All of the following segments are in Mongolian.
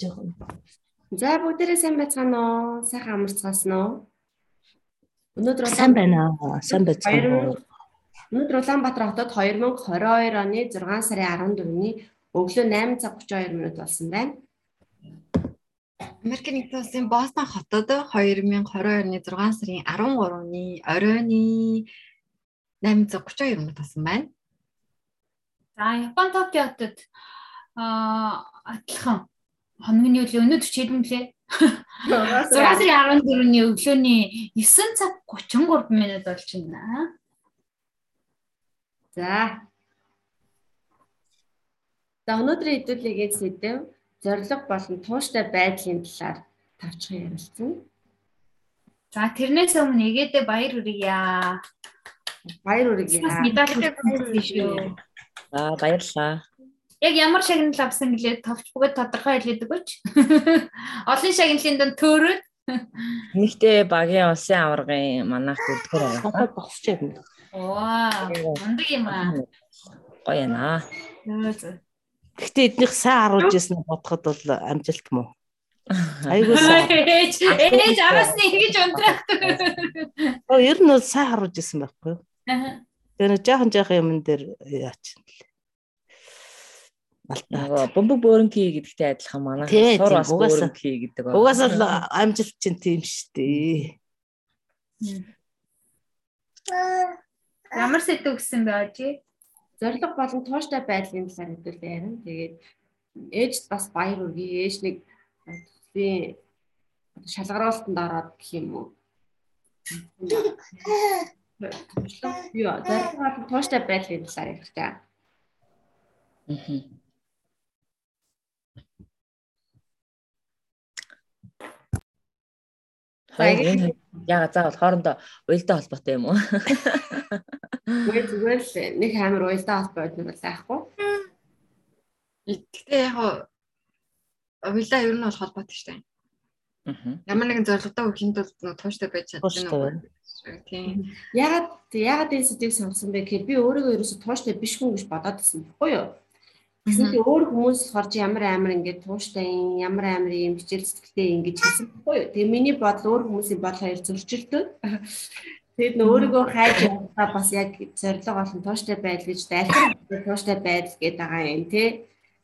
Жоохон. За бүгдээрээ сайн байцгаана уу? Сайхан амарцгаасан уу? Өнөөдөр сайн байна. Сайн байцгаана. Өнөөдөр Улаанбаатар хотод 2022 оны 6 сарын 14-ний өглөө 8 цаг 32 минут болсон байна. Америк нэгдсэн улсын Бостон хотод 2022 оны 6 сарын 13-ны оройны 8 цаг 32 минут болсон байна. За Япон Токио хотод аа адилхан хоногийн өглөө өнөөдөр ч хэдэн блэ? 6 сарын 14-ний өглөөний 9 цаг 33 минут болж байна. За. За өнөөдрийн хэдүүлгийн сэдэв зориг болон тууштай байдлын талаар тавчхан ярилцсан. За тэрнээс өмнө нэгээдээ баяр хүргье. Баяр хүргье. Медаль шүү. За баярлалаа. Яг ямар шагнал авсан гэлээ товч бөгөөд тодорхой хэлээдэг үуч. Олон шагналын донд төөрөөд Нэгтээ багийн улсын аваргын манайх үлдгээр байгаа. Босч юм. Ваа, мундаг юм аа. Гоё яана. Гэхдээ эднийх сайн харуулж ирсэн бодоход бол амжилт муу. Айгуу сайн. Ээж араас нь ингэж унтраахдаг. Оо ер нь бол сайн харуулж ирсэн байхгүй юу? Тэр нэг жоохон жоохон юмн дээр яач юм бэл. Нөгөө бөмбөг бөөрөнки гэдэгтэй адилхан манай сур бас бөөрөнки гэдэг. Угаасаа л амжилт чинь тийм шүү дээ. Ямар сэдв өгсөн бэ ожи? Зориг болон тууштай байдлын талаар хэдүүлээ ярина. Тэгээд ээж бас баяр хүргье. Ээж нэг би шалгаруултанд ороод гэх юм уу. Юу, зориг болон тууштай байдлын талаар ярих та. Хоёр яга заавал хоорондоо уялдаа холбоотой юм уу? Зүгээр зүгээр л нэг амар уялдаа холбоо байдаг бол айхгүй. Гэхдээ яг уйлаа ер нь бол холбоотой шүү дээ. Ямар нэгэн зорилготой тулд нөө тууштай байж чадна уу? Тийм. Ягаад ягаад энэ сэдвийг сонгосон бэ гэхээр би өөрийгөө ерөөсө тууштай биш хүн гэж бодоод байсан байхгүй юу? Гэсэн чи өөр хүмүүс чи ямар амар ингээд тууштай юм, ямар амар юм хичээл зүтгтэй ингэж хэлсэн байхгүй юу? Тэгээ миний бодол өөр хүмүүсийн бодол хоёр зөрчилдөв. Тэгэд нөө өөрийгөө хайж явахаа бас яг зориг болон тууштай байдал гэж дайлах тууштай байдал гэдэг байгаа юм тий.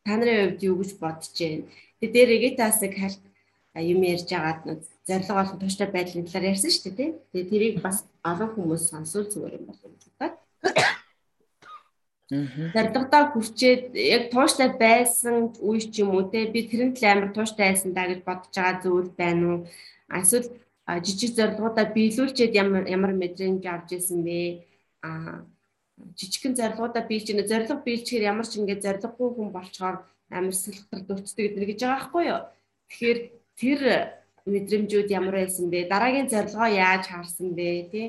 Та нарын хувьд юу гэж бодож байна? Тэгээ дээр Регитасыг юм ярьж агаад нэг зориг болон тууштай байдлын талаар ярьсан шүү дээ тий. Тэгээ тэрийг бас олон хүмүүс сонсвол зүгээр юм болов Зорилгодоо хүрчээд яг тууштай байсан үе ч юм уу те би тэрэн тал амар тууштай байсан даа гэж бодож байгаа зүйл байна уу? Эсвэл жижиг зорилгуудаа биелүүлчихэд ямар ямар мэдрэмж авч ирсэн бэ? А жижигхэн зорилгуудаа биелж ийнэ зорилго биелчихээр ямар ч ингээд зорилгогүй хүн болчоор амар сэлхтэр дурцдаг гэдэр гэж байгаа байхгүй юу? Тэгэхээр тэр мэдрэмжүүд ямар байсан бэ? Дараагийн зорилгоо яаж харсан бэ? Тэ?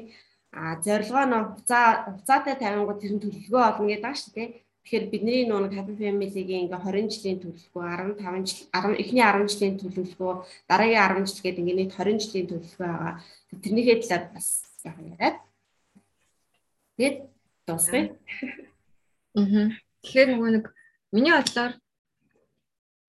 А зорилгоо нөө хуцаа хуцаатай тавингууд тэр нь төлөвлөгөө олно гэдэг шүү дээ. Тэгэхээр бидний нөө Happy Family-гийн ингээ 20 жилийн төлөвлөгөө, 15 жил, 10 эхний 10 жилийн төлөвлөгөө, дараагийн 10 жил гэдэг ингээ нийт 20 жилийн төлөвлөгөө байгаа. Тэрнийхээ талаар бас яг яриад. Тэгээд дуусгая. Аа. Тэгэхээр нөгөө нэг миний бодлоор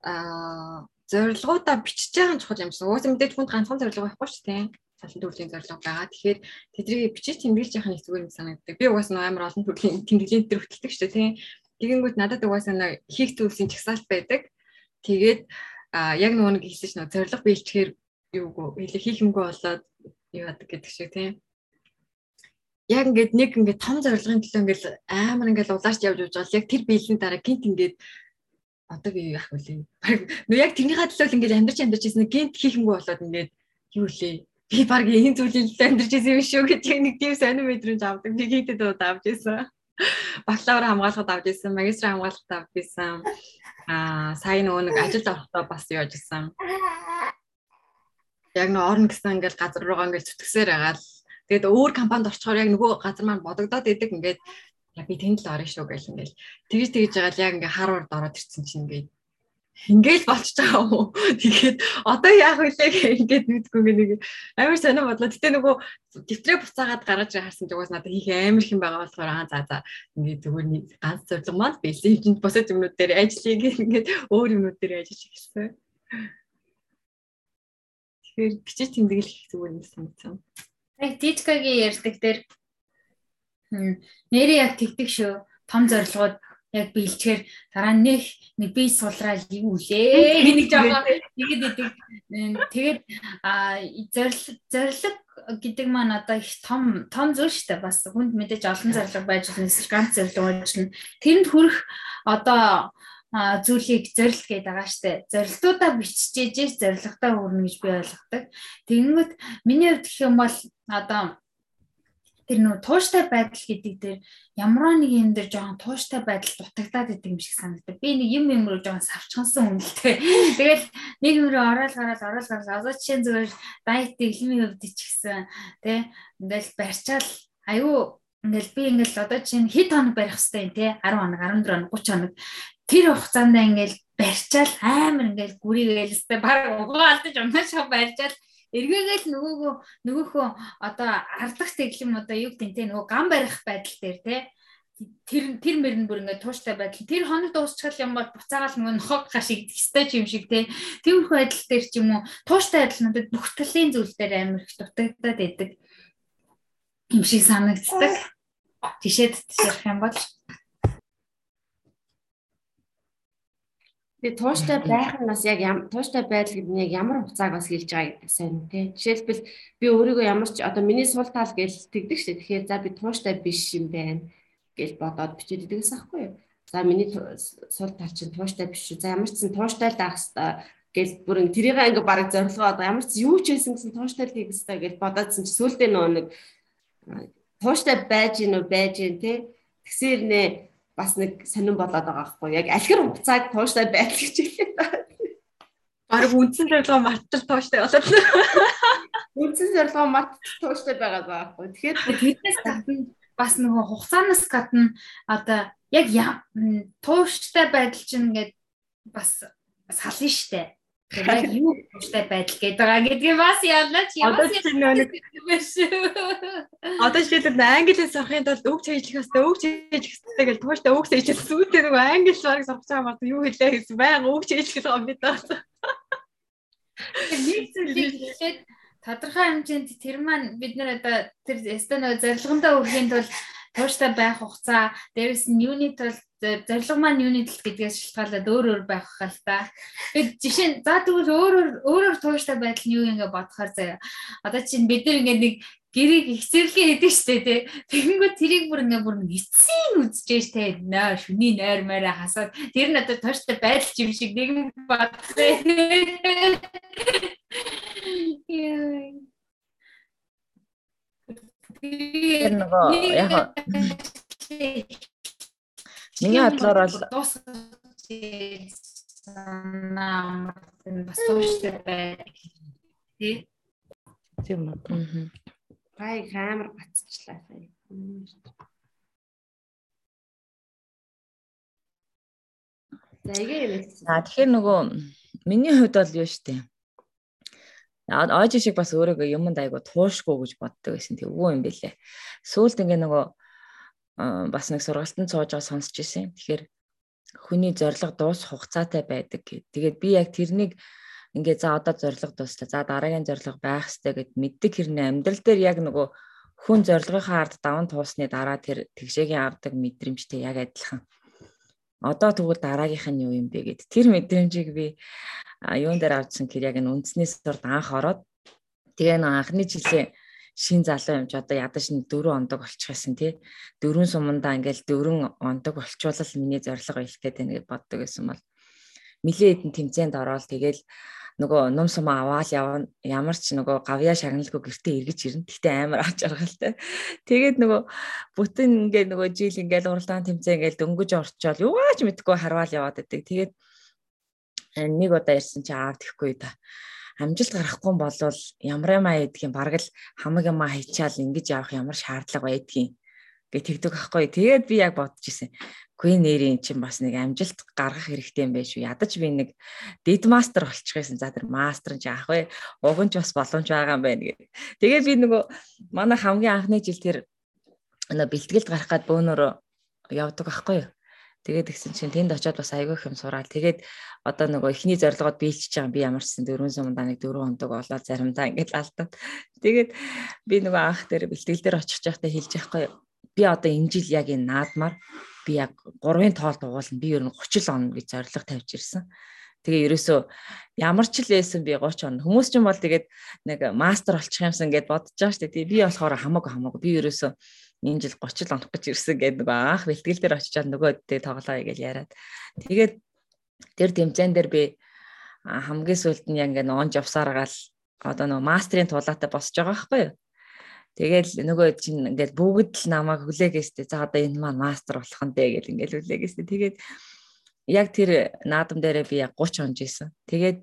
аа зорилгоудаа бичиж байгаа нь чухал юмсан. Уусаа мэдээж хүнд ганцхан зорилго байхгүй шүү дээ. Цалин төрлийн зорилго байгаа. Тэгэхээр тэдрийг бичиж тэмдэглэж явах нь зүгээр юм санагддаг. Би угаасаа нөгөө амар олон төрлийн тэмдэглэлийн дээр хөтэлдэг шүү дээ. Тэгэнгүүт надад угаасаа нөгөө хийх зүйлсийн чагсаалт байдаг. Тэгээд яг нөгөө нэг хэлсэн чинь зорилго биелчихээр юугүй хэлээ хийх юмгүй болоод юу яадаг гэдэг шиг тийм яг ингээд нэг ингээд том зорилгын төлөө ингээд амар ингээд улаарч явж явж байгаа л яг тэр биелийн дараа гинт ингээд одоо би юу яах вэ? Нөө яг тэрнийхээ төлөө ингээд амьдарч амьдарч ирсэн гинт хийх юмгүй болоод ингээд юу лээ? Би баг энэ зүйлийн төлөө амьдарч ирсэн юм шүү гэж нэг тийм сонир мэдрэмж авдаг. Би гинтэд удаа авч ирсэн. Бакалавр хамгаалахад авч ирсэн, магистр хамгаалахад авч ирсэн. Аа сая нөгөө нэг ажил орохдоо бас яаж ирсэн. Яг нөө орно гэсэн ингээд газар руугаа ингээд зүтгэсээр байгаа л Тэгээд өөр компанид орчхоор яг нөгөө газар маань бодогдоод идэг ингээд би тэнд л орно шүү гэл ингээд тэгж тэгж байгаа л яг ингээд Харвард ороод ирсэн чинь ингээд ингээл болчихж байгаа юм уу. Тэгээд одоо яах вэ гэх ингээд мэдгүй нэг амар сонир бодлоо. Гэтэ нөгөө дэвтрээ буцаагаад гаргаж харсан угаас надад хийх амар их юм байгаа болохоор аа за за ингээд зүгээр нэг ганц зорилго маань бэлсэн хэмжээнд босоод юмнууд дээр гэх ингээд өөр юмнууд дээр ажиллаж эхэлсэн. Тэгэхээр бичиж тэмдэглэх зүгээр юм санагдсан. Яг Тичкагийн ярьдаг дээр нэрээ яг тэгдэг шүү. Том зорилгууд яг бэлчээр дараа нэг нэг бие сулраал юу лээ? Нэг жоо тэгээд идэг тэгээд зориг зориг гэдэг маань одоо их том том зүйл шүү дээ. Бас хүнд мэдээж олон зориг байж байгаа ганц зориг байж байна тэрэнд хүрэх одоо зүйлийг зорилт гэдэг байгаа штэ. Зорилтуудаа биччихээж зорилготой хүрнэ гэж би ойлгодог. Тэгэнгүүт миний хувьд гэх юм бол одоо тэр нөө тууштай байдал гэдэг дээр ямар нэг юм дээр жоохон тууштай байдал дутагдаад идэг юм шиг санагдав. Би нэг юм юм руу жоохон савчхансан үнэлтэй. Тэгэл нэг юм руу ороод гараад ороод гараад одоо жишээ зүгээр дайет илмийн хувьд ч гэсэн тий ингээл барьчаал аюу. Ингээл би ингээл одоо чинь хэд хоног барих хэвтэй тий 10 хоног 14 хоног 30 хоног. Тэр хугацаанд ингээл барьчаал амар ингээл гүрийгээл өстэй баг угаа алдаж унаашаа барьчаал эргээгээл нөгөөгөө нөгөөхөө одоо ардах тэглэм одоо юу гэдэг те нөгөө гам барих байдал дээр те тэр тэр мөрн бүр ингээд тууштай байдал. Тэр хоног дуусчихал юм бол буцаагаал нөгөө нохог гашиг стеж юм шиг те. Тиймэрхүү байдал дээр ч юм уу тууштай байдал надад бүх талын зүйл дээр амар их дутагдаад байдаг. Юм шиг санагддаг. Жишээд ярих юм бол Тэгээ тууштай байх нь бас яг тууштай байдал гэдэг нь яг ямар хугацааг бас хэлж байгаа сайн тий. Жишээлбэл би өөрийгөө ямар ч одоо миний сул тал гэж тэгдэг шүү. Тэгэхээр за би тууштай биш юм байна гэж бодоод бичээд идэгээс ахгүй юу. За миний сул тал чинь тууштай биш шүү. За ямар ч сан тууштай л байх хэвээр гэл бүрэн тэрийг ингээ бараг зорилгоо одоо ямар ч юу ч хийсэн гэсэн тууштай л хийх хэвээр гэж бодоодсэн чи сүулдэ нөө нэг тууштай байж гинөө байж гин тий. Тэгсэр нэ бас нэг сонирн болоод байгаа байхгүй яг алхир хугацааг тууштай байдал гэж хэлээд байна. Бараг үндсэн зорилгоо мартал тууштай болоод. Үндсэн зорилгоо мартал тууштай байгаа байхгүй. Тэгэхээр тэрнээс гадна бас нөгөө хугацаанаас гадна одоо яг тууштай байдал чинь ингээд бас сална штэ. Тэгээд юу тууштай байдал гэдэг байгаа гэдгийг бас ялнаач ямар нэг Одоо жишээлбэл англи хэл сурахын тулд үг чийжлэх хэвээр үг чийжлэх хэвээр гэж тууштай үг чийжлэх сүйтэй нөгөө англи бараг сурах байгаа бол юу хэлээ гэсэн байнга үг чийжлэх байгаа бид таа. Нэг зүйлийг хэлээд тодорхой хэмжээнд тэр маань бид нэр одоо тэр эстэнэ зорилгондоо хүрэхийн тулд тууштай байх хугацаа дээрэс нь юуны тулд зорилго маань юуны тал гэдгээс шалтгаалаад өөр өөр байх хаа л та. Тэгээд жишээ нь за тэгвэл өөрөөр өөрөөр тууштай байдал нь юу ингээ бодохоор заяа. Одоо чинь бид нар ингээ нэг гэрийг ихцэрлэгээ хийдэг штэ тий. Тэгэнгүүт тэрийг бүр ингээ бүр эцсийн үзчихэж тэ наа шүний нойр морой хасаад тэр нь одоо тууштай байдал юм шиг нэг бодсон. Яа. Тэр нөгөө яг Миний бодлоор бол санаа бас тууштай байх тий. Тийм үү. Гай камер батцчлаа сая. Аа тэгэхээр нөгөө миний хувьд бол юу штэ. Ооч шиг бас өөрөөгөө юмд айгу туушгүй гэж боддог байсан. Тэг өвөө юм бэлээ. Сүүлд ингээ нөгөө бас нэг сургалтанд сууж байгаа сонсч ирсэн. Тэгэхээр хүний зориг дуус хугацаатай байдаг гэд. Тэгээд би яг тэрнийг ингээ за одоо зориг дуслаа. За дараагийн зориг байх хэрэгтэй гэд мэддэг хэрнээ амьдрал дээр яг нөгөө хүн зорилгынхаа ард даван туусны дараа тэр тэгшээгийн авдаг мэдрэмжтэй яг адилхан. Одоо тэгвэл дараагийнх нь юу юм бэ гэд. Тэр мэдрэмжийг би юун дээр авчихсан гэхээр яг энэ үндснээс сурд анх ороод тэгээ нэг анхны жилээ шин залуу юм чи одоо ядаж нэг дөрөв ондог болчих байсан тий дөрвөн сумандаа ингээл дөрвөн ондог болчвол миний зориг илтээд байна гэж боддог байсан бол нилээ хэдэн тэмцээнд ороод тэгэл нөгөө нум сум аваад явна ямар ч нөгөө гавья шагналгүй гэртээ эргэж ирнэ. Гэтэ амар авч аргалтай. Тэгээд нөгөө бүтэн ингээд нөгөө жил ингээд уралдаан тэмцээн ингээд дөнгөж орчоол юугаач мэдгүй харвал яваад байдаг. Тэгээд нэг удаа ирсэн чи аав тэхгүй та амжилт гарахгүй болвол ямар юм аа гэдгийг бараг л хамаг юм аа хийчаал ингэж явах ямар шаардлага байдгийг гэ тэгдэг байхгүй. Тэгээд би яг бодож ирсэн. Queen нэрийн чинь бас нэг амжилт гаргах хэрэгтэй юм байна шүү. Ядаж би нэг дид мастер болчих байсан. За тэр мастер нь яах вэ? Уг нь ч бас боломж байгаа юм байна гэх. Тэгээд би нөгөө манай хамгийн анхны жил тэр нөгөө бэлтгэлд гарах гад бөөнөрөө явдаг байхгүй юу? Тэгээд тэгсэн чинь тэнд очиод бас айгүй хэм сураал. Тэгээд одоо нөгөө ихний зорилгоод биелчихэж байгаа би ямар ч сэн 400 мандаа нэг 4 хондог болоод заримдаа ингээд алдаад. Тэгээд би нөгөө анх дээр бэлтгэл дээр очих жахтаа хэлж яахгүй би одоо энэ жил яг энэ наадмаар би яг 3-ын тоолд угуулна. Би ер нь 30 он гэж зорилго тавьж ирсэн. Тэгээ ерөөсөө ямар ч л байсан би 30 он. Хүмүүс ч юм бол тэгээд нэг мастер болчих юмсан гэд бодож байгаа шүү дээ. Би болохоор хамаагүй хамаагүй. Би ерөөсөө энэ жил 30 онох гэж ирсэн гэдэг нөгөө анх бэлтгэл дээр очичаад нөгөө дэ тоглоё гэж яриад. Тэгээд тэр тэмцээн дээр би хамгийн сүүлд нь яг ингээд он жавсаар гал одоо нөгөө мастрын тулаатай босч байгаа байхгүй юу. Тэгэл нөгөө чинь ингээд бүгд л намайг хүлээгээстэй. За одоо энэ маань мастер болох нь дээ гэл ингээд хүлээгээстэй. Тэгээд яг тэр наадам дээрээ би яг 30 онж исэн. Тэгээд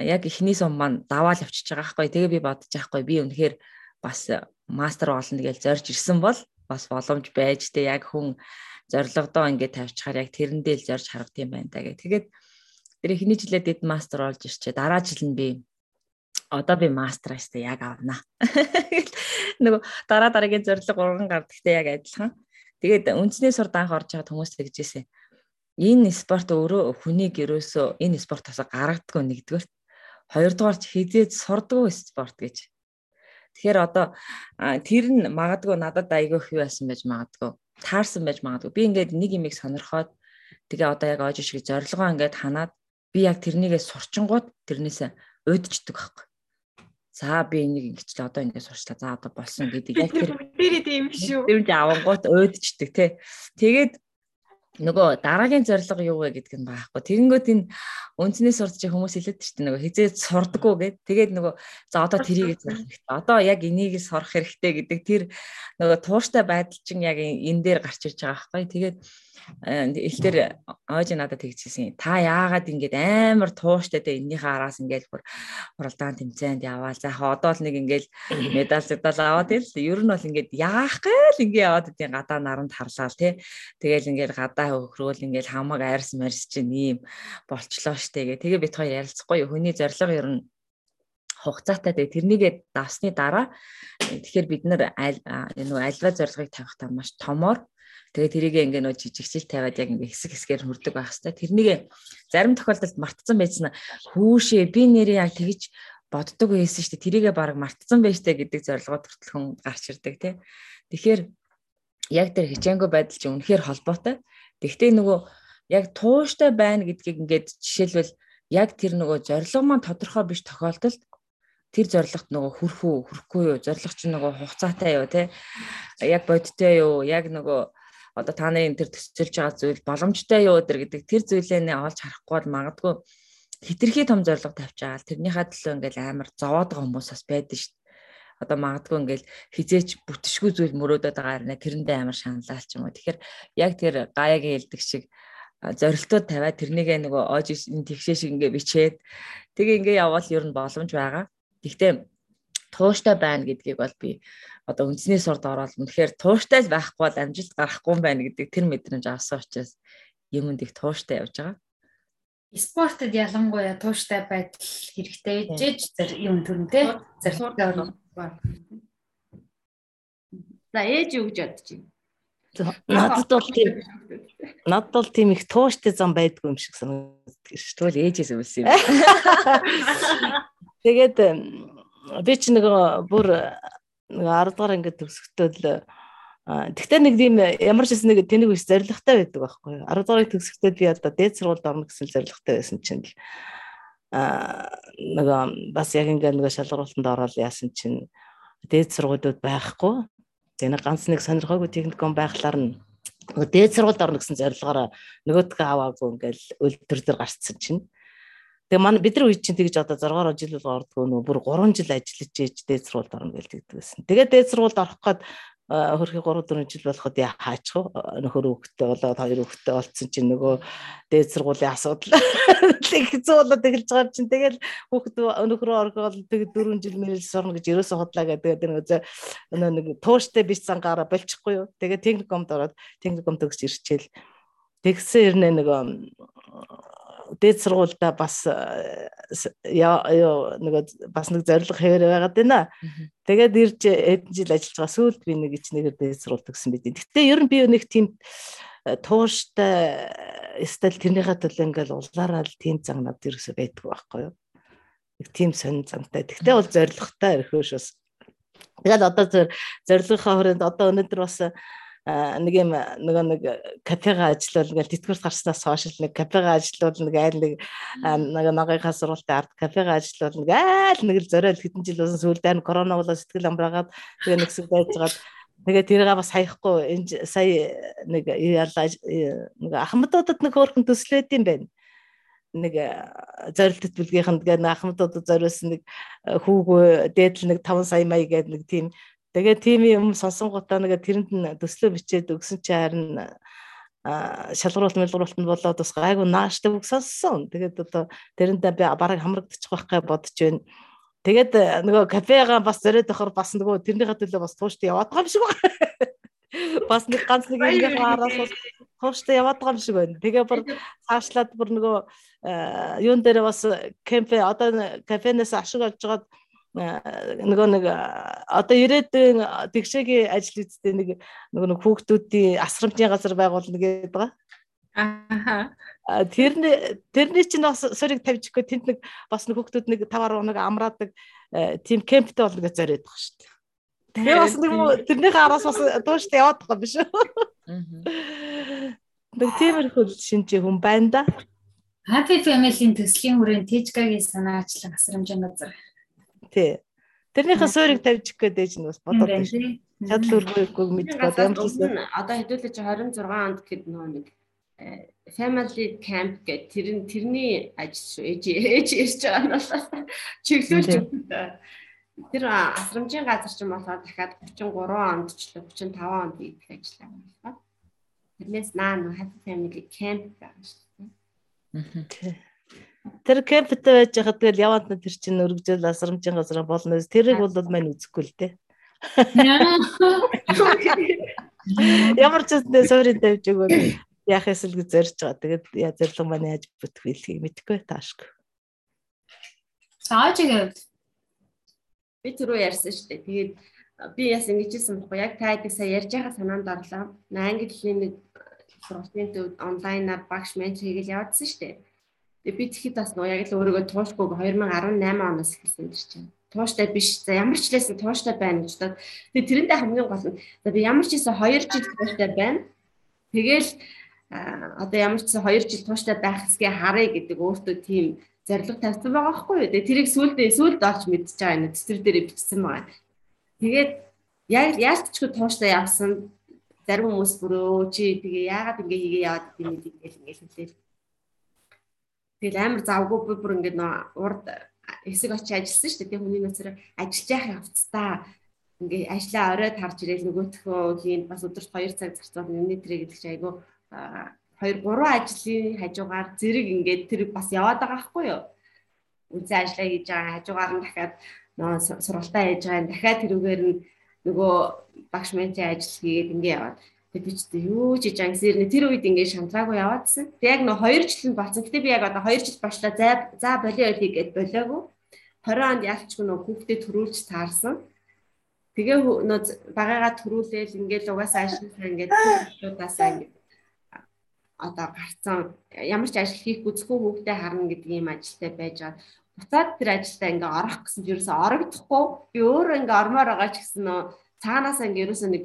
яг эхний сум маань даваал явчихж байгаа байхгүй. Тэгээ би бодож байхгүй. Би үнэхээр бас мастер болно гэж зорж ирсэн бол бас боломж байж тэ яг хүн зорилгодоо ингээд тавьчихаар яг тэрэндээ л зорж харах юм байна да гэх. Тэгээд тэр эхний жилээ дэд мастер болж ирчээ. Дараа жил нь би одоо би мастер аштай яг авна. Нөгөө дараа дараагийн зорилго урган гардагтай яг адилхан. Тэгээд үндснээ сур данх орж байгаа хүмүүс тэгжээсэ. Энэ спорт өөрөө хүнийг ерөөсөө энэ спортоос гаргадаггүй нэгдүгээр. Хоёрдугаар хизээд сурдаггүй спорт гэж Тэгэхээр одоо тэр нь магадгүй надад айгүй юу байсан байж магадгүй. Таарсан байж магадгүй. Би ингээд нэг юмыг сонирхоод тэгээ одоо яг оож шиг зорилгоо ингээд ханаад би яг тэрнийгээ сурчингууд тэрнээсээ уйдчдаг байхгүй. За би энийг ингэчлээ одоо ингэ сурчлаа. За одоо болсон гэдэг. Яг тэр тэр тийм шүү. Тэр нь авангууд уйдчдаг тий. Тэгээд нөгөө дараагийн зорилго юу вэ гэдг нь байхгүй. Тэгэнгүүт энэ үндснээ сурч хүмүүс хэлээд чинь нөгөө хизээ сурдаггүй гэд. Тэгээд нөгөө за одоо тэрийг сурах хэрэгтэй. Одоо яг энийг сурах хэрэгтэй гэдэг тэр нөгөө тууштай байдал чинь яг энэ дээр гарч ирж байгаа байхгүй. Тэгээд элтэр оож надад тэгчихсэн. Та яагаад ингэж амар тууштай тэ эннийхээ араас ингэж бүр хуралдаан тэмцээнд яваал. За одоо л нэг ингэж медаль зэдал аваад ил. Ер нь бол ингэж яах гээл ингэ яваад идэв гадаа наранд харлаа тий. Тэгэл ингэж гадаа хөхрөөл ингэж хамаг айрс марс чинь ийм болчлоо штэ гэ. Тэгээ бит хоёр ярилцахгүй хүний зорилго ер нь хугацаатай тэгээ тэрнийгээ давсны дараа тэгэхээр бид нар аль нөгөө альва зорилгыг тавих та маш томоор Тэгээ тэрийг ингээ нөө жижигчл тавиад яг ингээ хэсэг хэсгээр хүрдэг байх хэвээр. Тэрнийг зарим тохиолдолд мартсан байсан хүүшээ би нэрээ яг тэгж боддог байсан шүү дээ. Тэрийгээ баг мартсан байж таа гэдэг зорилгоод хүртэл хүн гарч ирдэг тий. Тэгэхээр яг тэр хичээнгүй байдал чинь үнэхээр холбоотой. Тэгвэл нөгөө яг тууштай байна гэдгийг ингээд жишээлбэл яг тэр нөгөө зорилго маань тодорхой биш тохиолдолд тэр зорилгот нөгөө хүрх үү хүрхгүй юу зорилго чинь нөгөө хугацаатай юу те яг бодтой юу яг нөгөө одоо та нарын тэр төсөлж байгаа зүйл боломжтой юу өдр гэдэг тэр зүйлээ нэ олж харахгүй бол магадгүй хитрхи том зорилго тавьчаал тэрнийхээ төлөө ингээл амар зовоод байгаа хүмүүс бас байдаг шүү. Одоо магадгүй ингээл хизээч бүтшгүй зүйл мөрөөдөд байгаа нэ тэрэндээ амар шаналал ч юм уу. Тэгэхээр яг тэр гаягийн хэлдэг шиг зорилтууд тавиад тэрнийгээ нөгөө оож тэгшээ шиг ингээ бичээд тэгээ ингээ явбал ер нь боломж байгаа. Гэхдээ тууштай байна гэдгийг бол би одоо үндсний сурд ороод үнэхээр тууштай л байхгүй бол амжилт гарахгүй юм байна гэдэг тэр мэдрэмж авсан учраас юмд их тууштай явж байгаа. Спортод ялангуяа тууштай байдал хэрэгтэй ээжж зэр юм төрнтэй зарцуулалтаа орно. За ээж юу гэж бодож байна? Надад бол тийм надад бол тийм их тууштай зам байдгүй юм шиг санагддаг шүү. Тэгвэл ээжээс үлсэн юм. Тэгээд би ч нөгөө бүр нэг 10 дугаар ингээд төгсөхдөө Тэгтээ нэг тийм ямар ч нэг тэнэг биш зоригтой байдаг байхгүй юу. 10 дугаарыг төгсөхдөө би одоо дээд сургуульд орно гэсэн зоригтой байсан чинь л аа нэг бас яг ингээд нэг шалгуултанд ороод яасан чинь дээд сургуулиуд байхгүй. Тэгээ нэг ганц нэг сонирхоогүй техникум байхлаар нь дээд сургуульд орно гэсэн зорилгоор нөгөөдгөө аваагүй ингээд өлтөр төр гарцсан чинь Тэгээ манай бидний үед чинь тэгж одоо 6 жил бол ордгоо нөө бүр 3 жил ажиллаж ээж дээд сургуульд орно гэж тэгдэг байсан. Тэгээд дээд сургуульд орох гээд хөрхи 3 4 жил болоход яа хаачих вэ? Нөхөр хүүхдтэй болоод хоёр хүүхдтэй болцсон чинь нөгөө дээд сургуулийн асуудал хэцүү болоод эхэлж байгаа чинь тэгэл хүүхд нөхрөө оргоол тэг 4 жил мэрэл сурна гэж ерөөсө хотлаа гэдэг нөгөө нэг тууштай биш цангаараа болчихгүй юу. Тэгээ техникумд ороод техникум төгсч ирчээл тэгсэн ирнэ нөгөө дээд сургуультай бас яа нөгөө бас нэг зориг хэвээр байгаад байна. Тэгээд ирж эдэн жил ажиллаж байгаа сүүлд би нэг ичнэгээр дээд сургууль төгсөн бид. Гэхдээ ер нь би нэг тийм тууштай стил тэрнийхээ төлөө ингээл улаараа л тийм зан над ерөөсөө байдаг байхгүй юу. Нэг тийм сонин зантай. Тэгтээ бол зоригтой өрхөөш бас. Тэгэл одоо зоригынхаа хүрээнд одоо өнөөдөр бас нэг юм нөгөө нэг кафега ажиллавал ингээл тэтгэврт гарснаас хойш нэг кафега ажиллавал нэг айл нэг нэг ногынхаа сургалтын ард кафега ажиллавал нэг айл нэг л зориод хэдэн жил болсон сүүлд айн корона болоо сэтгэл амраагаад тэгээ нэг хэсэг байжгаад тэгээ тэрийг бас хаяхгүй энэ сая нэг яалаа нэг ахмадуудад нэг хөөрхөн төслөөд юм байна. Нэг зорилтт бүлгийнхэнд гээ ахмадуудад зориулсан нэг хүүгөө дээдл нэг 5 сая мая гэдэг нэг тийм Тэгээ тийм юм сонсонгуудаа нэг тэрэнд нь төслөө бичээд өгсөн чи харин шалгаруулт мэлгуулт нь болоод бас гайгүй нааштай үг сонссон. Тэгээд одоо тэрэндээ би бараг хамрагдчих байх гэж бодож байна. Тэгээд нөгөө кафега бас зориод охор бас нөгөө тэрнийхээ төлөө бас тууштай яваад байгаа юм шиг байна. Бас нэг ганц нэг юм араас бас тууштай яваад байгаа юм шиг байна. Тэгээ бүр цаашлаад бүр нөгөө юун дээр бас кемпе одоо кафенээс ашиг олж жагаад нөгөө нэг одоо ирээдүйн тэгшээгийн ажил үсттэй нэг нөгөө нэг хүүхдүүдийн асрамжийн газар байгуулна гэдэг байгаа. Аа. Тэрний тэрний чинь бас сорийг тавьж өгөө тэнд нэг бас нэг хүүхдүүд нэг 5 10 нэг амраадаг тийм кемптэй болно гэж зориод байгаа шүү дээ. Тэгээ бас нэг тэрнийхээ араас бас дууштай яваад байгаа биш үү? Аа. Нэг тиймэрхүү шинжи хүн байна да. Happy Family-ийн төслийн хүрээнд Тэжгагийн санаачлан асрамжийн газар Тий. Тэрнийхээ суурийг тавьж өгөх гэдэг чинь бас бодоод байна. Чадал өргөөгүй мэдгүй ямар ч юм одоо хэдүүлээ чи 26 онд гэхэд нөгөө нэг э, family camp гэх тэр тэрний ажил шүү. Ээж ээж ирж байгаа нь бол чиглүүлж тэр асрамжийн газар ч юм болохоор дахиад 33 онд ч л 35 онд идэх ажиллаа байна. Тэрнээс наа нөө happy family camp байгаа шүү. Аа. Тэр кемптэй байж хахад тэгэл яванд нь тэр чинь өргөжөл асрамжийн газар болно. Тэрийг бол мань үзэхгүй л дээ. Ямар ч үстэй суурин тавьж өгөө яах эсэл гэж зорж байгаа. Тэгээд яа зориг маань яаж бүтэх вэ гэдгийг мэдэхгүй таашгүй. Саажиг би түрүү ярьсан шүү дээ. Тэгээд би яс ингэжсэн бохгүй яг та гэдэг сая ярьж байгаа санаанд орлоо. Англи хэлний нэг сургалтын төвд онлайнаар багш менч хийгээл явуулсан шүү дээ. Би тэгэхэд бас нөө яг л өөрийгөө туушгүй 2018 оноос эхэлсэн гэж чинь. Тууштай биш. За ямар ч лээсэн тууштай байна гэж бодоод тэгээ тэрэндээ хамгийн гол нь за би ямар ч ийсэн 2 жил тууштай байна. Тэгээл одоо ямар ч ийсэн 2 жил тууштай байх хэсгээ харъя гэдэг өөртөө тийм зорилго тавьсан байгаа байхгүй юу. Тэгээ тэрийг сүулдээ сүулд олж мэдчихэж байгаа юм. Цэцэр дээрээ бичсэн байгаа. Тэгээд яг яалтчгүй тууштай явсан зарим хүмүүс бүрөө чи тэгээ яагаад ингэ хийгээ яваад идэв мэд ингээл ингээл хэлээ Тэгэл амар завгүй би бүр ингээд нөө урд хэсэг очиж ажилласан шүү дээ. Тэгээ хүний нөөцөөр ажиллаж яах явцдаа ингээ ажлаа оройд харж ирэл нөгөөтхөө хийн бас өдөрт 2 цаг зарцуул миний тэрэг гэдэг чи айгу 2 3 ажлын хажуугаар зэрэг ингээд тэр бас яваад байгаа байхгүй юу? Үзэн ажиллаа хийж байгаа хажуугаар нь дахиад нөө сургалтаа хийж байгаа дахиад тэрүүгээр нь нөгөө багш менчийн ажил хийгээд ингээ яваад Тэгээд би ч юу ч хийж ангисэр нэ тэр үед ингээд шантраагүй яваадсэн. Тэг яг нөө 2 жил нь болсон. Гэтэ би яг одоо 2 жил болчлаа. За за болио болио гэд болоогүй. 20 онд ялчгүй нөө хүүхдэд төрүүлж таарсан. Тэгээ нөө багаагаа төрүүлээл ингээд угаасаа ажилласан ингээд хүүхдүүдээсаа ингээд одоо гарцсан ямар ч ажил хийхгүй зөвхөн хүүхдээ харна гэдэг ийм ажилтай байж байгаа. Буцаад тэр ажилдаа ингээ орох гэсэн чинь ерөөсөө орогдохгүй. Би өөрөө ингээ ормоор байгаа ч гэсэн нөө цаанаасаа ингээ ерөөсөө нэг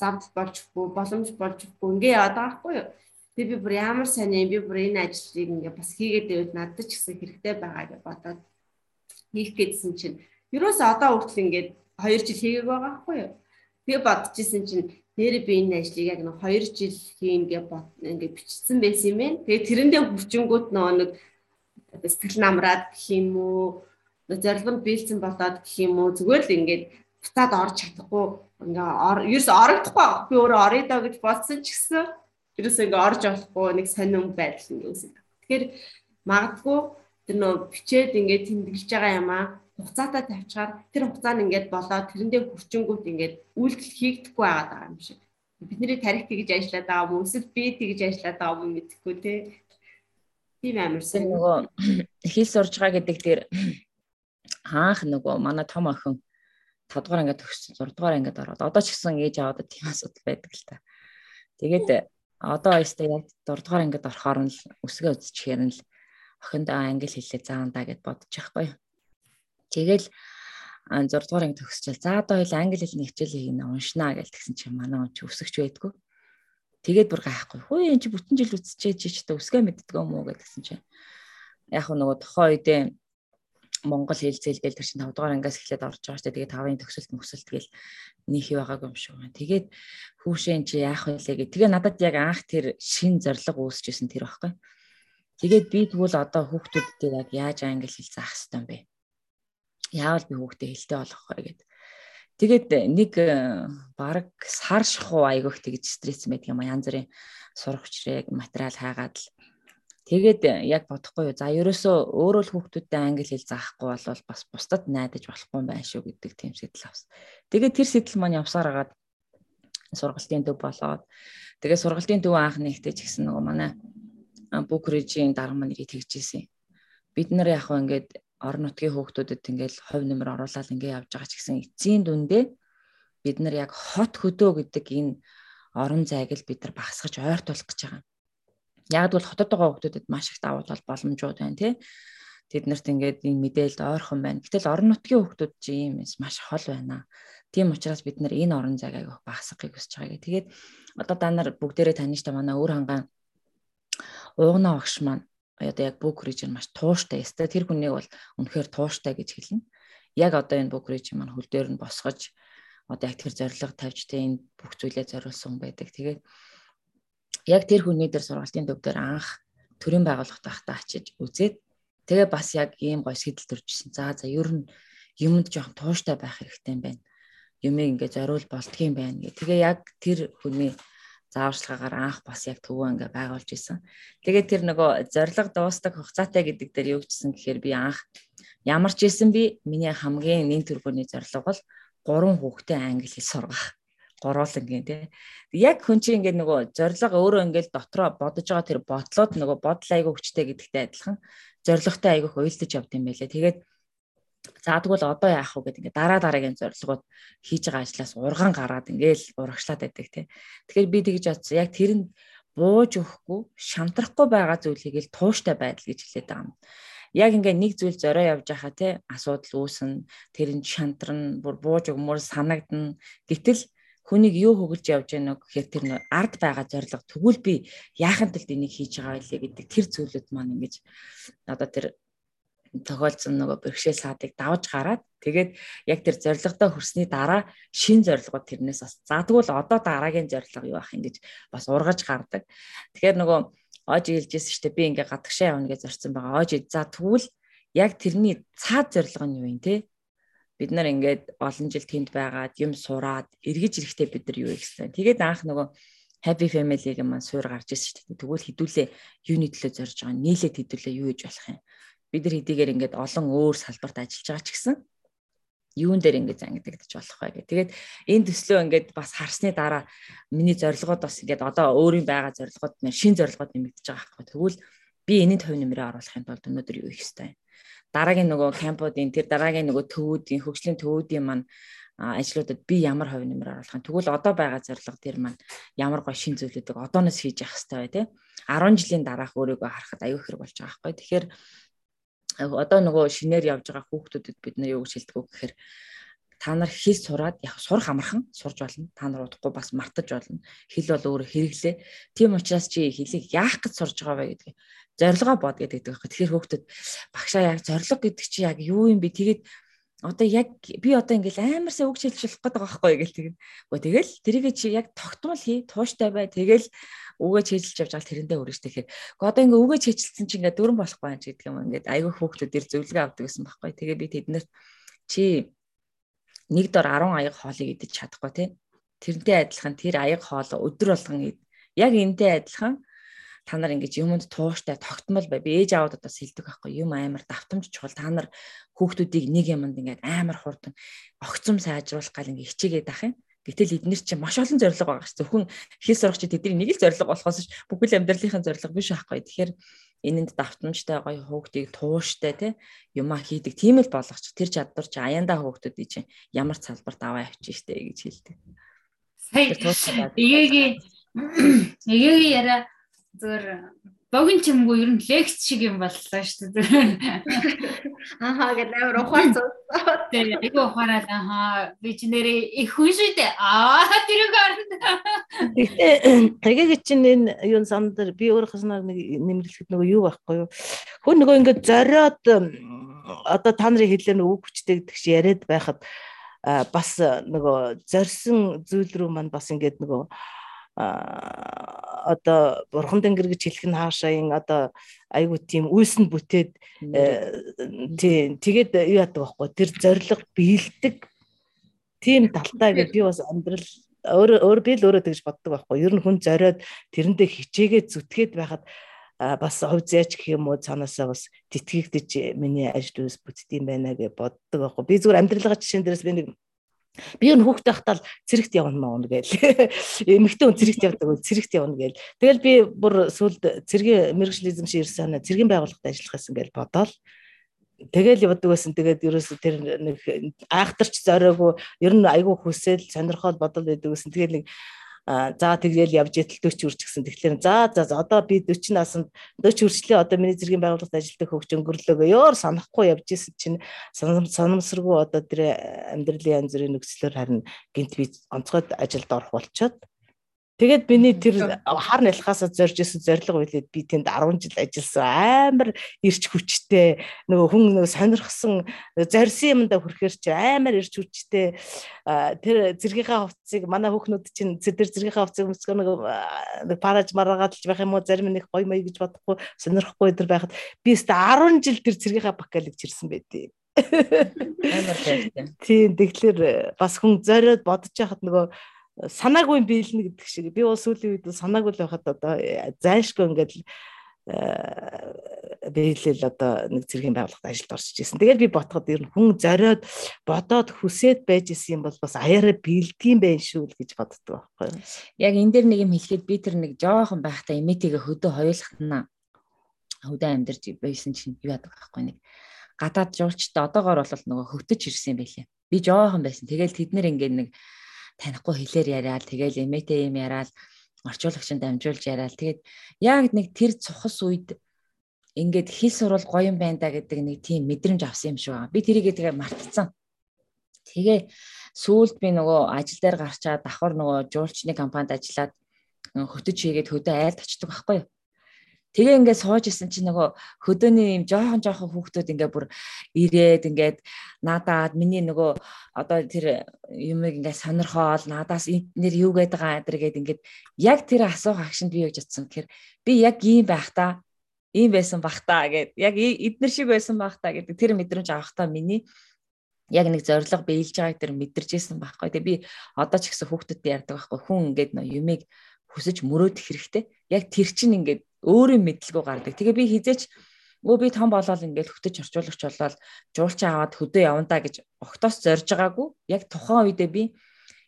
замд болжгүй боломж болжгүй ингээ яваад байгаа хгүй юу. Тэгээ би бүр ямар сайн юм би бүр энэ ажлыг ингээ бас хийгээд байвал надад ч гэсэн хэрэгтэй байгаа гэж бодоод хийх гэдсэн чинь ерөөсөө одоо хүртэл ингээ 2 жил хийгээг байгаа хгүй юу. Тэгээ бодчихсон чинь нэр би энэ ажлыг яг нэг 2 жил хийн гэж бод ингээ бичсэн байсан юм байна. Тэгээ тэрэндээ хүчингүүт нөгөө нэг сэтгэл намраад гэх юм уу зорилгонд биелсэн болоод гэх юм уу зүгээр л ингээд буцаад орж чадахгүй ингээ ерөөс орогдохгүй би өөрөө орё доо гэж бодсон ч гэсэн ерөөс ингээ орж болохгүй нэг сонирн байдал ингээ үүсэж. Тэгэхээр магадгүй тэр нөө бичээд ингээ тэмдэглэж байгаа юм аа хугацаатай тавьчихаар тэр хугацаанд ингээд болоод тэрэндээ хүчингүүт ингээд үйлдэл хийгдэхгүй байгаа юм шиг. Бидний тарих тэгж ажиллаад байгаа юм эсвэл би тэгж ажиллаад байгаа юм мэдэхгүй те. Тийм амарсан. Нөгөө хэл сурж байгаа гэдэг дээр хаанх нөгөө манай том охин 5 дугаар ангид төгссөн 6 дугаар ангид ороод одоо ч гэсэн ээж аваад тийм асуудал байдаг л та. Тэгээд Одоо ястай яг 4 дугаар ангид орохоор нь л өсгөө үзчихээр нь л охиндоо англи хэлээ заандаа гэд бодож байхгүй. Тэгэл 6 дугаар анги төгсчихэл за одоо хоёул англи хэлний хичээлийг ин уншнаа гэж тэгсэн чинь манай он ч өсөж байдгүй. Тэгээд бүр гайхгүй. Хөөе эн чи бүтэн жил үсчээж чи та өсгөө мэддэг юм уу гэдгсэн чинь. Яг нөгөө тохоо үедээ Монгол хэлцээл гээл тэр чинь 5 дугаар ангиас эхлээд орж байгаа шүү дээ. Тэгээд 5-ын төгсөлт мөсөлт гээл нөхий байгаагүй юм шиг байна. Тэгээд хүүшэн чи яах вэ гээ. Тэгээ надад яг анх тэр шин зориг үүсчихсэн тэр байхгүй. Тэгээд би тэгвэл одоо хүүхдүүдтэй яг яаж англи хэл заах хэвтэй юм бэ? Яавал би хүүхдээ хэлтэй болгох вэ гэдэг. Тэгээд нэг э, баг сар шахуу айгүйх тэгж стресс байдаг юм а янз бүрийн сурах хүчрэг материал хайгаад л Тэгээд яг бодохгүй юу. За ерөөсөө өөрөө л хүүхдүүдтэй англи хэл заахгүй бол бас бусдад найдаж болохгүй байна шүү гэдэг тийм сэтэл авсан. Тэгээд тэр сэтэл маань явсаар агаад сургалтын төв болоод тэгээд сургалтын төв анх нэгтэй ч гэсэн нөгөө манай бүкрижийн дарга маань ирээд тэгжсэн. Бид нар яг хөө ингээд орон нутгийн хүүхдүүдэд ингээд хувь нэмэр оруулаад ингээд явж байгаа ч гэсэн эцсийн дүндээ бид нар яг хот хөдөө гэдэг энэ орон зайг л бид нар багасгаж ойртуулах гэж байгаа. Яг бол хотод байгаа хүмүүсд маш их давуу тал боломжууд байна тий. Тэд нарт ингээд энэ мэдээлэлд ойрхон байна. Гэтэл орон нутгийн хүмүүс чи ийм маш хол байна. Тийм учраас бид нар энэ орон зайг агай багасгахыг хүсэж байгаа. Тэгээд одоо та нар бүгдээрээ таних та манай өөр хангаан уугнаа багш маань одоо яг бук рижн маш тууштай ёстой. Тэр хүнийг бол үнэхээр тууштай гэж хэлнэ. Яг одоо энэ бук рижн маань хөл дээр нь босгож одоо яг тэр зориг тавьж тэ энэ бүх зүйлээ зориулсан байдаг. Тэгээд яг тэр хүний дээр сургалтын төв дээр анх төрийн байгууллагт байхдаа очиж үзээд тэгээ бас яг ийм гой сэтэл төржсэн. За за ер нь юмд жоохон тууштай байх хэрэгтэй юм байна. Юмыг ингээ зориул болдгийм байна гэх. Тэгээ яг тэр хүний зааварчилгаагаар анх бас яг төвөө ингээ байгуулж исэн. Тэгээд тэр нөгөө зориг дуустдаг хугацаатай гэдэг дээр юу гэжсэн гэхээр би анх ямар ч исэн би миний хамгийн нэн төргөний зориг бол гурван хүүхдээ англи хэл сургах гуруулангийн тий. Яг хүн чинь ингээд нөгөө зориг өөрөө ингээд дотроо бодож байгаа тэр бодлоод нөгөө бодол айгүй хүчтэй гэдэгтэй адилхан зоригтой айгүйх уйлдаж явд юм байлээ. Тэгээд за тэгвэл одоо яах вэ гэдэг ингээд дараа дараагийн зорилгууд хийж байгаа ажлаас урган гараад ингээд урагшлаад байдаг тий. Тэгэхээр би тэгж бодсон. Яг тэр нь бууж өгөхгүй, шантрахгүй байгаа зүйлийг л тууштай байдал гэж хэлээд байгаа юм яг ингээ нэг зүйл зорио явж байхаа те асуудал үүснэ тэр нь шантран бүр бууж өгмөр санагдна гэтэл хүнийг юу хөглж явж байна гэхээр тэр нэг ард байгаа зориг тэгвэл би яахан тэлд энийг хийж байгаа вэ гэдэг тэр зүйлүүд маань ингэж одоо тэр тохиолдсон нөгөө бэрхшээл саадыг давж гараад тэгээд яг тэр зоригтой хүрсний дараа шин зорилгод тэрнээс бас за тэгвэл одоо дараагийн зорилго юу ах ингэж бас ургаж гардаг. Тэгэхээр нөгөө ож хэлжсэн шүү дээ би ингээ гадагшаа явна гэж зорцсон байгаа. Ож за тэгвэл яг тэрний цаад зорилго нь юу юм те бид нар ингээд олон жил тэнд байгаад юм сураад эргэж ирэхдээ бид нар юу гэсэн. Тэгээд анх нөгөө happy family-г маань суур гарч ирсэн шүү дээ. Тэгвэл хідүүлээ юуны төлөө зорж байгаа нийлээд хідүүлээ юу гэж болох юм. Бид нар хэдийгээр ингээд олон өөр салбарт ажиллаж байгаа ч гэсэн юун дээр ингээд зангидагдаж болох вэ гэх. Тэгээд энэ төслөө ингээд бас харсны дараа миний зорилгоод бас ингээд одоо өөрийн байгаа зорилгоод шин зорилгоод нэмэгдэж байгаа байхгүй. Тэгвэл би энэний төв нэмрээ оруулахын тулд өнөөдөр юу хийх ёстой юм дараагийн нөгөө кампуудын тэр дараагийн нөгөө төвүүдийн хөгжлийн төвүүдийн маань ажлуудад би ямар хувь нэмэр оруулах юм. Тэгвэл одоо байгаа зорилго тэр маань ямар гоо шин зүйлүүдийг одооноос хийж явах хэрэгтэй бай тээ. 10 жилийн дараах өөрийгөө харахад аюу хэрэг болж байгаа байхгүй. Тэгэхээр одоо нөгөө шинээр явж байгаа хүүхдүүдэд бид нар юу гэж хэлдэг вэ гэхээр та нар хэл сураад яг сурах амархан сурж болно. Та нар удахгүй бас мартаж болно. Хэл бол өөрөө хэрэглээ. Тийм учраас чи хэлийг яах гэж сурж байгаа вэ гэдгийг зорилгоо бод гэдэг байхгүй. Тэгэхээр хүүхдүүд багшаа яг зорилго гэдэг чи яг юу юм бэ? Тэгээд одоо яг би одоо ингээл амар сайн үг хэлжүүлэх гээд байгаа байхгүй гэл тэгээд. Гэхдээ тэгэл тэрийг чи яг тогтмол хий, тууштай бай. Тэгэл үгээ чэжилж явж байгаа тэрэндээ өрөөж тэгэхээр. Гэхдээ одоо ингээ үгээ чэжилсэн чи ингээ дөрөн болохгүй юм гэдэг юм. Ингээд айгүй хүүхдүүдээр зөвлөгөө авдаг гэсэн байхгүй. Тэгээ би тэднэрт чи нэг дор 10 аяг хоолыг идэж чадахгүй тий. Тэрнтэй адилхан тэр аяг хоол өдөр болгон ид. Яг энтэй адилхан та нар ингэж юмд тууштай тогтмол бай. Би ээж аваад бас хэлдэг байхгүй юм амар давтамж чухал. Та нар хүүхдүүдийг нэг юмд ингээд амар хурдан огцом сайжруулах гал ингээ хичээгээд ах юм. Гэтэл эднэр чинь маш олон зорилго байгаа ш. Зөвхөн хэл сурагч тэдний нэг л зорилго болохоос ш бүхэл амьдралынхаа зорилго биш байхгүй. Тэгэхээр энэнд давтамжтай гоё хүүхдийг тууштай те юмаа хийдэг тийм л болгоч. Тэр чадвар чи аяндаа хүүхдүүдийн чинь ямар салбарт аваа явчих штэ гэж хэлдэг. Сая. Эгээгийн Эгийн яриа зөвөр богино ч юмгүй ер нь лекц шиг юм боллоо шүү дээ. Ахаа гэдэг амар ухаар цуцсан. Тэгээ айгу ухаарал ахаа би ч нэрээ их хүн шүү дээ. Аа тэрийг харна. Гэхдээ тэгээгээ чинь энэ юу санд дээр би өөр хаснаар нэг нэмэрлэхэд нөгөө юу байхгүй юу? Хүн нөгөө ингээд зориод одоо та нарын хэлээр нөгөө үг хүчтэй гэдэг чи яриад байхад бас нөгөө зорьсон зүйл рүү маань бас ингээд нөгөө одоо бурхан тэнгэр гэж хэлэх нь хаашаа ин одоо айгу тийм үйлс нь бүтээд тий тэгээд юу яадаг байхгүй тэр зориг биелдэг. Тийм талтай гэж би бас амьдрал өөр өөр би л өөрөө тэгж боддог байхгүй. Ер нь хүн зориод тэрэндээ хичээгээ зүтгээд байхад бас хувь зээч гэх юм уу? Цаанаасаа бас тэтгэгдэж миний ажил үйлс бүтдэм байна гэж боддог байхгүй. Би зүгээр амьдралгаа жишээн дээрээс би нэг Би энэ хүүхдээ хатал цэрэгт явна маа гээл. Эмэгтэй хүн цэрэгт явдаг бол цэрэгт явна гээл. Тэгэл би бүр сүлд цэргийн мэрэгчлизм шиг ирсэн санаа цэргийн байгууллагад ажиллах гэсэн гээл бодоол. Тэгэл явдаг байсан. Тэгээд ерөөсө тэр нэг айхтарч зориогүй ер нь айгүй хүсэл сонирхол бодол байдаг гэсэн. Тэгээд нэг за тэгэл явж ятал 40 үрч гэсэн. Тэгэхээр за за одоо би 40 насанд 40 үрчлээ одоо миний зэргийн байгууллагад ажилладаг хөгж өнгөрлөөгөө ёор санахгүй явж исэн чинь санамсаргүй одоо тэр амьдралын янз бүрийн нөхцлөөр харин гинт би онцгойд ажилд орох болчоод Тэгээд миний тэр хар нялхаасаа зорж исэн зориг үйлээд би тэнд 10 жил ажилласан амар ирч хүчтэй нөгөө хүн нөгөө сонирхсан зорьсон юмдаа хүрэхэр чи амар ирч хүчтэй тэр зэргийнхаа хувцсыг манай хүүхнүүд чинь тэр зэргийнхаа хувцсыг өмсгөө нэг параж мараагаадж байх юм уу зарим нэг гой мэй гэж бодохгүй сонирхгүй тэр байхад би өстө 10 жил тэр зэргийнхаа бакалиг чирсэн байдیں۔ Амар хайртай. Тийм тэгэхээр бас хүн зориод бодож яхад нөгөө санаагүй биелнэ гэдэг шиг би бол сүүлийн үед санаагүй л байхад одоо э, зайшгүй ингээд э, биелэл одоо нэг зэргийн байгууллагад ажилд орж ирсэн. Тэгээд би ботход ер нь хүн зориод бодоод хүсээд байж исэн юм бол бас аяараа биелдгийм байх шүү л гэж боддог байхгүй юу. Яг энэ дээр нэг юм хэлэхэд би тэр нэг жоохон байхдаа эмэтигээ хөдөө хоёулахтана хөдөө амьдарч байсан чинь юу яадаг байхгүй нэг гадаад жуулчтай одоогоор бол нөгөө хөвтөж ирсэн байлээ. Би жоохон байсан. Тэгэл тэд нэр ингээд нэг танихгүй хэлээр яриад тэгэл эмээтэй юм яриад орчуулагчанд дамжуулж яриад тэгээд яг нэг тэр цухас үед ингээд хэл сурвал гоё юм байна да гэдэг нэг тийм мэдрэмж авсан юм шиг байна. Би тэрийгээ тэгээ мартцсан. Тэгээ сүүлд би нөгөө ажил дээр гарчаад давхар нөгөө жуулчны компанид ажиллаад хөтөж хийгээд хөдөө айлд очдөг байхгүй юу? Тэгээ ингээд сууж исэн чинь нөгөө хөдөөний юм жоохон жоохон хүүхдүүд ингээд бүр ирээд ингээд надаад миний нөгөө одоо тэр юмыг ингээд сонирхоол надаас нэр юу гээд байгаа адэр гээд ингээд яг тэр асуух агшинд би юу гэж утсан гэхээр би яг ийм байх та ийм байсан бах та гэд яг эднэр шиг байсан бах та гэдэг тэр мэдрэмж авах та миний яг нэг зориг биелж байгааг тэр мэдэрч исэн байхгүй. Тэгээ би одоо ч гэсэн хүүхдүүдэд ярьдаг байхгүй. Хүн ингээд нөө юмыг хүсэж мөрөөдөх хэрэгтэй. Яг тэр чинь ингээд өөрийн мэдлэгөө гардаг. Тэгээ би хизээч өө би том болоод ингээд хөтөж орчуулагч болоод жуулчаа аваад хөдөө явандаа гэж огтоос зорж байгаагүй. Яг тухайн үедээ би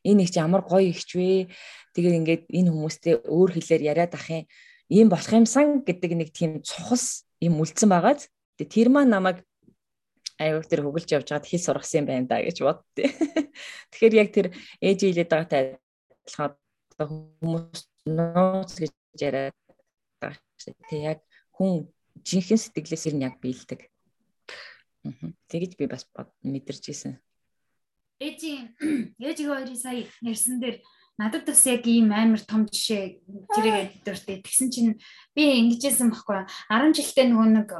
энэ их ямар гоё ихч вэ? Тэгээд ингээд энэ хүмүүстэй өөр хэлээр яриад ах юм. Ийм болох юмсан гэдэг нэг тийм цухас юм үлдсэн байгаад тэр маань намайг аюуг тэр хөглж явж байгаад хэл сургасан юм байна да гэж боддээ. Тэгэхээр яг тэр ээж хэлээд байгаатай адилхан хүмүүс нууц гэж яриад шүү дээ. Тэг яг хүн жинхэнэ сэтгэлээс ер нь яг биелдэг. Тэгэж би бас мэдэрч ийсэн. Ээжийн ээжиг хоёрын сая ярьсан дээр надад бас яг ийм амар том жишээ тэрэг дуртай. Тэгсэн чинь би ингэжсэн байхгүй 10 жилдээ нөгөө нэг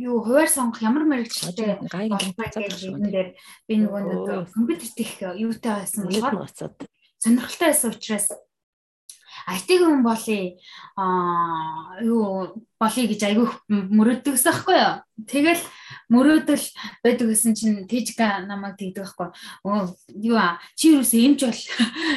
юу хуваар сонгох ямар мэрэгчлээ гайгийн дээр би нөгөө нэг компьютер тех юутай байсан болохоор сонирхолтой байсан учраас IT хүн болъё аа юу болъё гэж айгүй мөрөөддөгс байхгүй юу. Тэгэл мөрөөдөл байдаг гэсэн чинь Тэжка намайг тэгдэг байхгүй. Оо юу а чи юусэн эмч бол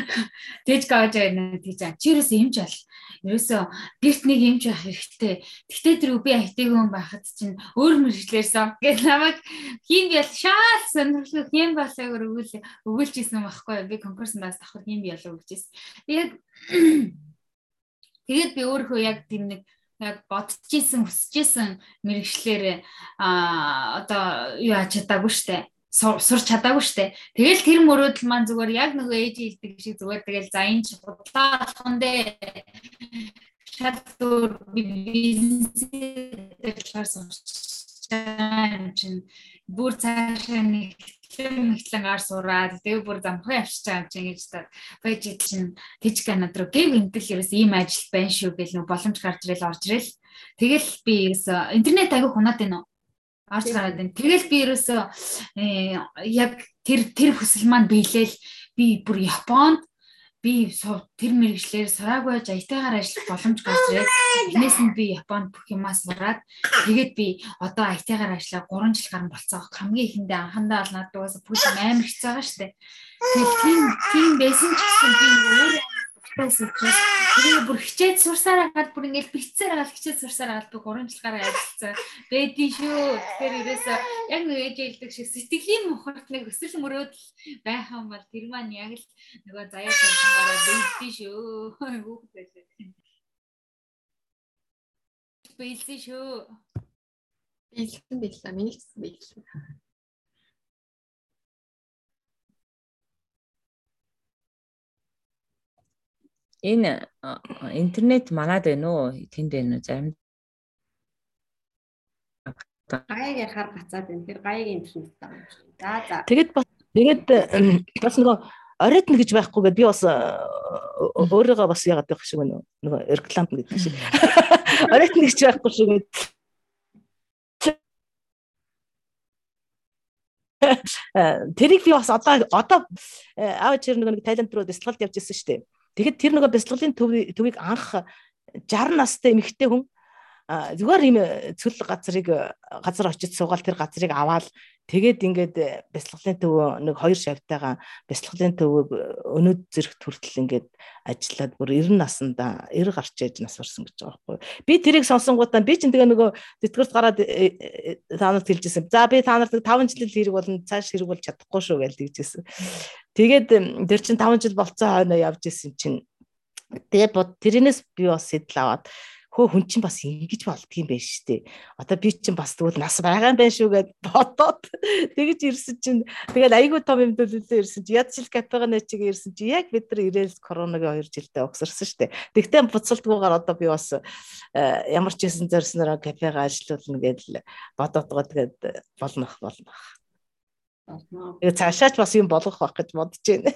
Тэжка гэж байна тийж. Чи юусэн эмч бол ерөөсөө гэрт нэг эмч байх хэрэгтэй. Тэгтээ тэр би IT хүн байхад чинь өөр мэрэгчлэрсэн гэж намайг хин бял шаал сонирхол хин болоогоор өгөөл өгүүлж исэн байхгүй. Би конкурснаас давхар хин бялаа өгчээсэн. Тэгээд Тэгээд би өөрөө яг тийм нэг яг бодчихсэн хүсчихсэн мэрэгчлэр а одоо юу ач чадаагүй штэ. Сурч чадаагүй штэ. Тэгэл тэр мөрөөдөл маань зүгээр яг нөгөө ээж хэлдэг шиг зүгээр тэгэл за энэ ч бодлоо алхандээ шат өөр бизнесээр сурч юм чинь бүр цаашаа нэг мэтлэн ар сураад тэгээ бүр замхан авчиж байгаа юм чинь гэж та байж чинь тэжг канад руу гэв имтэл ерөөс ийм ажил байна шүү гэл нэг боломж гарч ирэл орж ирэл. Тэгэл би ерөөс интернет аягүй хунаад байна уу орж гараад байна. Тэгэл би ерөөсөө э, яг тэр тэр хүсэл маань биелээл би бүр Японд би тэр мэрэгчлэр сураагүй байж аятайгаар ажиллах боломж гарч ирээд энэс нь би Японд бүх юмаа сураад тэгээд би одоо аятайгаар ажиллаа 3 жил гарсан болцоо хамгийн ихэндээ анхандаа бол надад угаасаа бүх юм амар хэцүү байгаа штэ. Тэгээд тийм тийм байсан ч гэсэн би өөрөө Бас учраас тэгээ бүр хичээд сурсаар хагаад бүр ингээл битсээр хагаад хичээд сурсаар хагаад би 3 жил гараа ажилласан. Бэди шүү. Тэгэхээр ерөөсөө яг нэг ээж хэлдэг шиг сэтгэлийн мухарт нэг өсөл мөрөөдөл байхan бол тэр маань яг л нөгөө заяа тавьсанараа бэди шүү. Хүүхэд байлаа. Бэлсэн шүү. Бэлсэн байлаа. Миний ч бэлсэн. Энэ интернет манад байна уу? Тэнд байна уу? Зарим гаяг ярахаар гацаад байна. Тэр гаяг интернет шиг. За за. Тэгэд бас тэгээд бас нөгөө оройтно гэж байхгүйгээд би бас өөрийгөө бас яагаад байх шиг байна нөгөө реклам гэдэг шиг. Оройтно гэж байхгүй шигээд Тэрийг би бас одоо одоо аав чир нэг Таиланд руу дэслэлт явж ирсэн шүү дээ. Тэгэхэд тэр нөгөө бяцлаглалын төвийг анх 60 настай эмэгтэй хүн зүгээр ийм цөл газрыг газар очиж суугаад тэр газрыг аваад тэгээд ингээд бяцлаглалын төв нэг хоёр шавтайгаа бяцлаглалын төв өнөд зэрэг хүртэл ингээд ажиллаад бүр 90 наснда 90 гарч ээж нас барсан гэж байгаа байхгүй. Би тэрийг сонсонгуудаа би чинь тэгээ нөгөө тэтгэрт гараад э, э, та нарт хэлжсэн. За би та нарт 5 жил хэрэг болно цааш хэрэг бол чадахгүй шүү гэж тэгжсэн. Тэгээд тэр чинь 5 жил болцоо хойно явж исэн чинь тэгээд бод тэрнээс би бас сэтэл аваад хөө хүн чинь бас ингэж болдгийм байх штэ. Одоо би чинь бас тэгвэл нас байгаа юм байна шүү гэд бодоод тэгэж ирсэн чинь тэгэл айгүй том дөлөлөө ирсэн чи яд жил кафега нэчиг ирсэн чи яг бид нар ирээл коронагийн 2 жилдээ угсарсан штэ. Тэгтээ буцалтгүйгээр одоо би бас э, ямар ч хэсэн зорснороо кафега ажиллуулна гэдэл бодоод байгаа тэгээд болно болно. Тэгээ цаашаач бас юм болгох байх гэж бодож байна.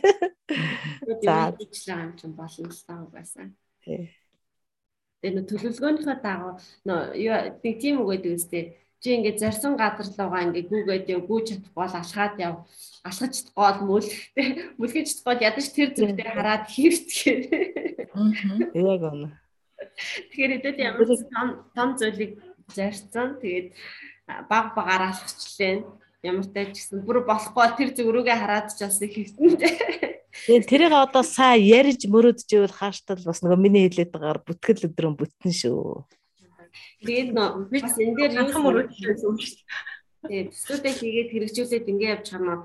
За ижлэг юм чинь болно л таа байсан. Тий. Тэгээ нөө төлөвлөгөөнийхөө дагуу нөө нэг тийм үг гэдэг үстэй. Чи ингээд зарсан газар лугаа ингээд гүгээд яв гүү чадахгүй бол алхаад яв. Алхаж чадахгүй мөлхтэй мөлхөж чадахгүй ядаж тэр зүгтээ хараад хийвтгээ. Яг үнэ. Тэгэхээр эдээд ямар том том зүйлийг зарцсан тэгээд баг багаар алхачлаа ямар тач гэсэн бүр болохгүй тэр зүг рүүгээ хараад ч бас их хэвтэнтэй. Тэгээд тэрийг одоо сая ярьж мөрөдчихвэл хааштай бас нөгөө миний хэлээд байгаагаар бүтгэл өдрөө бүтэн шүү. Тэгээд нөө бас энэ дээр юу мөрөдчихсэн юм шүү. Тэгээд төсөөдөө хийгээд хэрэгжүүлээд ингэ явж чамаа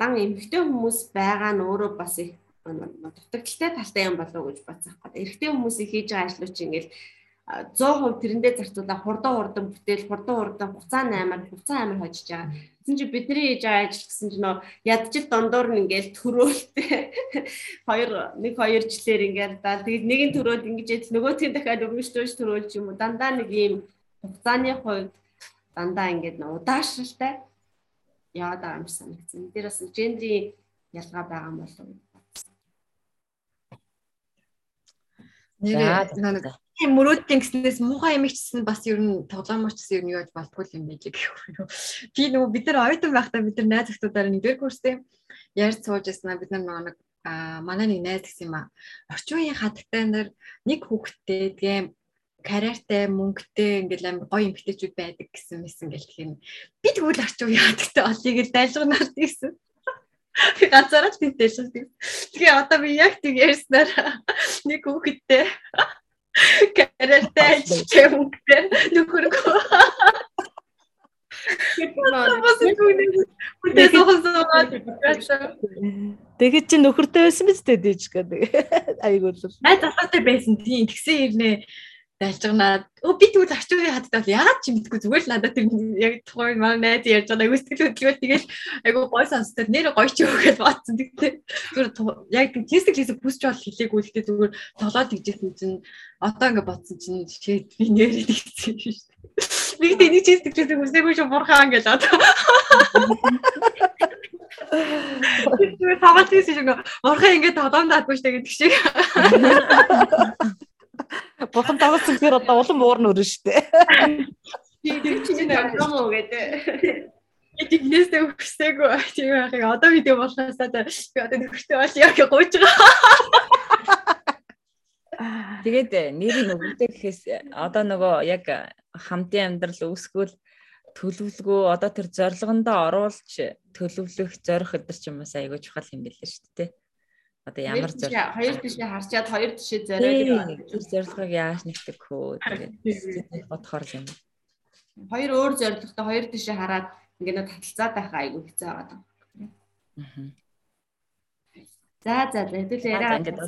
дан эмгтэй хүмүүс байгаа нь өөрөө бас их дутагдaltaй талтай юм болов уу гэж бодсоох гэдэг. Эрэгтэй хүмүүсийг хийж байгаа ажлууд чинь ингээл 100% тэрэндээ зарцуулаа хурдан хурдан бүтээл хурдан хурдан хуцаа 8-аар хуцаа 8-аар хожиж байгаа. Тэгсэн чи бидний хийж байгаа ажил гэсэн чинь нөө ядчил дондор нь ингээл төрөөлтэй хоёр нэг хоёр жилээр ингээл даа тэгээд нэг нь төрөөд ингэж яд нөгөөтгийн дахиад өргөжтөөж төрөөлж юм уу дандаа нэг ийм хуцааны хувьд дандаа ингээд удаашралтай яваад байгаа юм санагдсан. Тэр бас гендрийн ялгаа байгаа юм болов уу? Нэг тийм мөрөөдлийн гэснээс муухай юм ихсэн бас ер нь тоглоомч гэсэн ер нь юу гэж болтгүй юм бэ гэх юм. Би нөгөө бид нар оюутан байхдаа бид нар найз охтуудаар нэгдүгээр курстэй ярьж сууж яснаа бид нар нөгөө нэг а манай нэг найз гэсэн юм а. Орчин үеийн хатагтай нар нэг хүүхэдтэй тэгээ карьертай мөнгөтэй ингээл амар гоё эмгтээчүүд байдаг гэсэн мэсэн гэл тэгэхээр би тэгвэл орчин үеийн хатагтай олъё гэж дайлгнаар гэсэн. Би ганцаараа л тийтэй шүү. Тэгээ одоо би яг тэг ярьснаар нэг хүүхэдтэй Карьертай ажиллаж хөнгөтэй нөхөргөө. Тэгээд чи нөхөртэй байсан биз дээ дэж гэдэг. Айгуул. Найз залуутай байсан тийм тэгсэн ирнэ. Дайлжганаад өө би тэгвэл арчуугийн хаттай бол яагаад ч мэдгүй зүгээр л надад тэр яг тухайн маань найз ярьж байгаа айгу сэтгэл хөдлөлөө тэгэл айгу гой сонсдог. Нэр гоё ч өгөөд бодсон. Тэгтээ зүгээр яг тестик лисэг бүсч бол хэлээгүй л дээ. Зүгээр тоглоод тэгжсэн чинь одоо ингээ бодсон чинь шээ би нэрээ тэгсэн юм шүү дээ. Би тэний тестик лисэг үсээгүй шүү бурхан гэж одоо. Зүгээр тоглож тийсэн шиг урхан ингээ тоглоомдаад бүштэй гэдэг шиг Бурхан тавцсан гэхээр одоо улам уурн өрнө штэ. Тэр чинь програм уу гэдэг. Тэгнээсээ өгсөйгөө тийм байхыг одоо видео болохоосаа би одоо нөхөртэй бол яг гуйж байгаа. Тэгээд нэрийг өгдөө гэхээс одоо нөгөө яг хамтын амьдрал үүсгүүл төлөвлөгөө одоо тэр зорилгондоо оруулж төлөвлөх зорих өдр ч юм уу айгуу чухал юм билээ шүү дээ одоо ямар зорилго хоёр тишээ харчаад хоёр тишээ зориод тэр зорилгыг яаж нэгтгэх хөө тэгээд бодохоор юм. Хоёр өөр зорилготой хоёр тишээ хараад ингээд таталцаад байх айгүй хэцүү байгаа. За за за хэдүүл яриа ингээд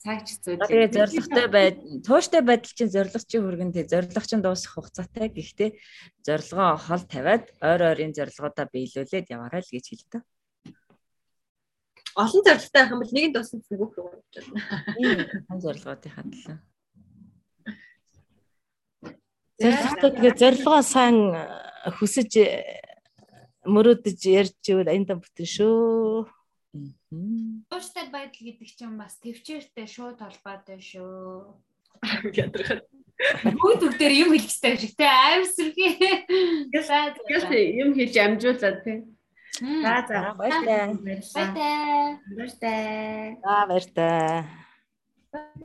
цагч хэцүү. Тэгээд зорилготой бай тууштай байдал чинь зорилго чинь хүргэн тэг зорилго чинь дуусах хугацаатай. Гэхдээ зорилгоо хол тавиад ойр ойрын зорилгоудаа биелүүлээд яваарай л гэж хэлдэг олон зорилготой байх юм бол нэг нь дуусна үг рүү явж байна. Хон зорилгоотынхаа төлөө. Зорилготой тэгээ зорилгоо сайн э, хүсэж э, мөрөөдөж ярьж ивэл аяндаа бүтэн шүү. Ууштай байдал гэдэг чинь бас төвчээртэй шууд холбоотой шүү. Ядрахад. Бүгд бүгдээр юм хэлэх хэрэгтэй шиг те аимсэрхий. Юм хийж амжуулаад те. За за баярлалаа. Баярлалаа. Баярлалаа. За баярлалаа.